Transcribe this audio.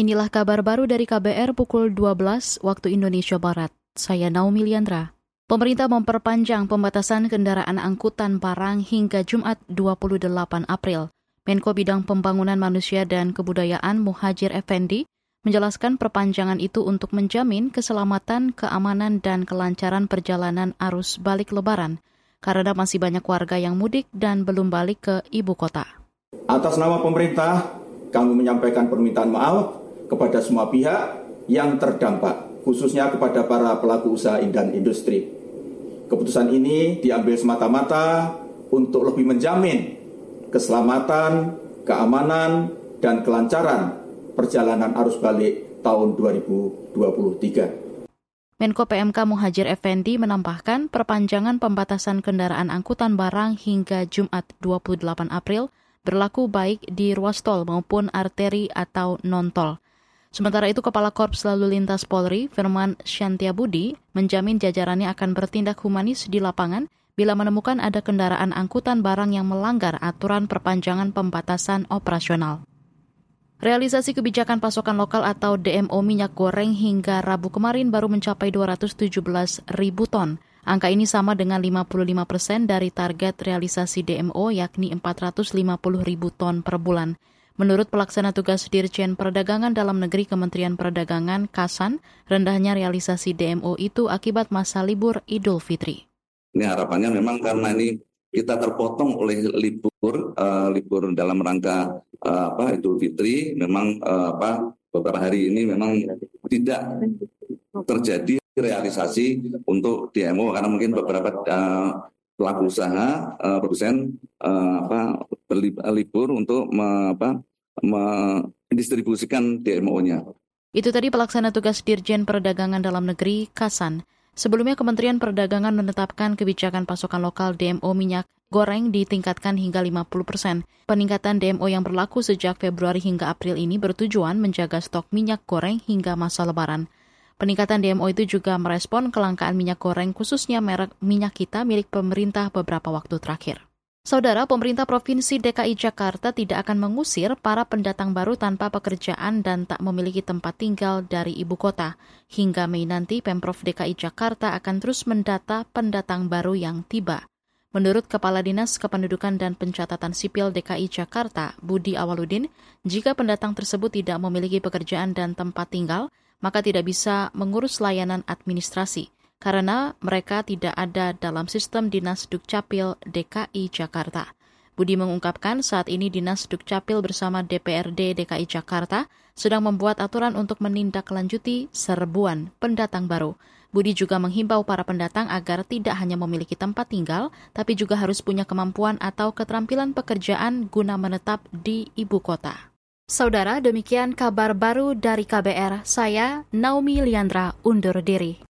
Inilah kabar baru dari KBR pukul 12 waktu Indonesia Barat. Saya Naomi Liandra. Pemerintah memperpanjang pembatasan kendaraan angkutan barang hingga Jumat 28 April. Menko Bidang Pembangunan Manusia dan Kebudayaan Muhajir Effendi menjelaskan perpanjangan itu untuk menjamin keselamatan, keamanan, dan kelancaran perjalanan arus balik lebaran, karena masih banyak warga yang mudik dan belum balik ke ibu kota. Atas nama pemerintah, kami menyampaikan permintaan maaf kepada semua pihak yang terdampak, khususnya kepada para pelaku usaha dan industri. Keputusan ini diambil semata-mata untuk lebih menjamin keselamatan, keamanan, dan kelancaran perjalanan arus balik tahun 2023. Menko PMK Muhajir Effendi menambahkan perpanjangan pembatasan kendaraan angkutan barang hingga Jumat 28 April berlaku baik di ruas tol maupun arteri atau non-tol. Sementara itu, Kepala Korps Lalu Lintas Polri, Firman Shantiabudi, menjamin jajarannya akan bertindak humanis di lapangan bila menemukan ada kendaraan angkutan barang yang melanggar aturan perpanjangan pembatasan operasional. Realisasi kebijakan pasokan lokal atau DMO minyak goreng hingga Rabu kemarin baru mencapai 217 ribu ton. Angka ini sama dengan 55 persen dari target realisasi DMO yakni 450 ribu ton per bulan. Menurut pelaksana tugas Dirjen Perdagangan Dalam Negeri Kementerian Perdagangan Kasan, rendahnya realisasi DMO itu akibat masa libur Idul Fitri. Ini harapannya memang karena ini kita terpotong oleh libur uh, libur dalam rangka uh, apa Idul Fitri, memang uh, apa beberapa hari ini memang tidak terjadi realisasi untuk DMO karena mungkin beberapa uh, pelaku usaha uh, produsen uh, apa berlibur untuk me, apa, mendistribusikan DMO-nya. Itu tadi pelaksana tugas Dirjen Perdagangan Dalam Negeri, Kasan. Sebelumnya Kementerian Perdagangan menetapkan kebijakan pasokan lokal DMO minyak goreng ditingkatkan hingga 50 persen. Peningkatan DMO yang berlaku sejak Februari hingga April ini bertujuan menjaga stok minyak goreng hingga masa lebaran. Peningkatan DMO itu juga merespon kelangkaan minyak goreng khususnya merek minyak kita milik pemerintah beberapa waktu terakhir. Saudara, pemerintah Provinsi DKI Jakarta tidak akan mengusir para pendatang baru tanpa pekerjaan dan tak memiliki tempat tinggal dari ibu kota. Hingga Mei nanti, Pemprov DKI Jakarta akan terus mendata pendatang baru yang tiba. Menurut Kepala Dinas Kependudukan dan Pencatatan Sipil DKI Jakarta, Budi Awaludin, jika pendatang tersebut tidak memiliki pekerjaan dan tempat tinggal, maka tidak bisa mengurus layanan administrasi karena mereka tidak ada dalam sistem Dinas Dukcapil DKI Jakarta. Budi mengungkapkan saat ini Dinas Dukcapil bersama DPRD DKI Jakarta sedang membuat aturan untuk menindaklanjuti serbuan pendatang baru. Budi juga menghimbau para pendatang agar tidak hanya memiliki tempat tinggal, tapi juga harus punya kemampuan atau keterampilan pekerjaan guna menetap di ibu kota. Saudara, demikian kabar baru dari KBR. Saya Naomi Liandra undur diri.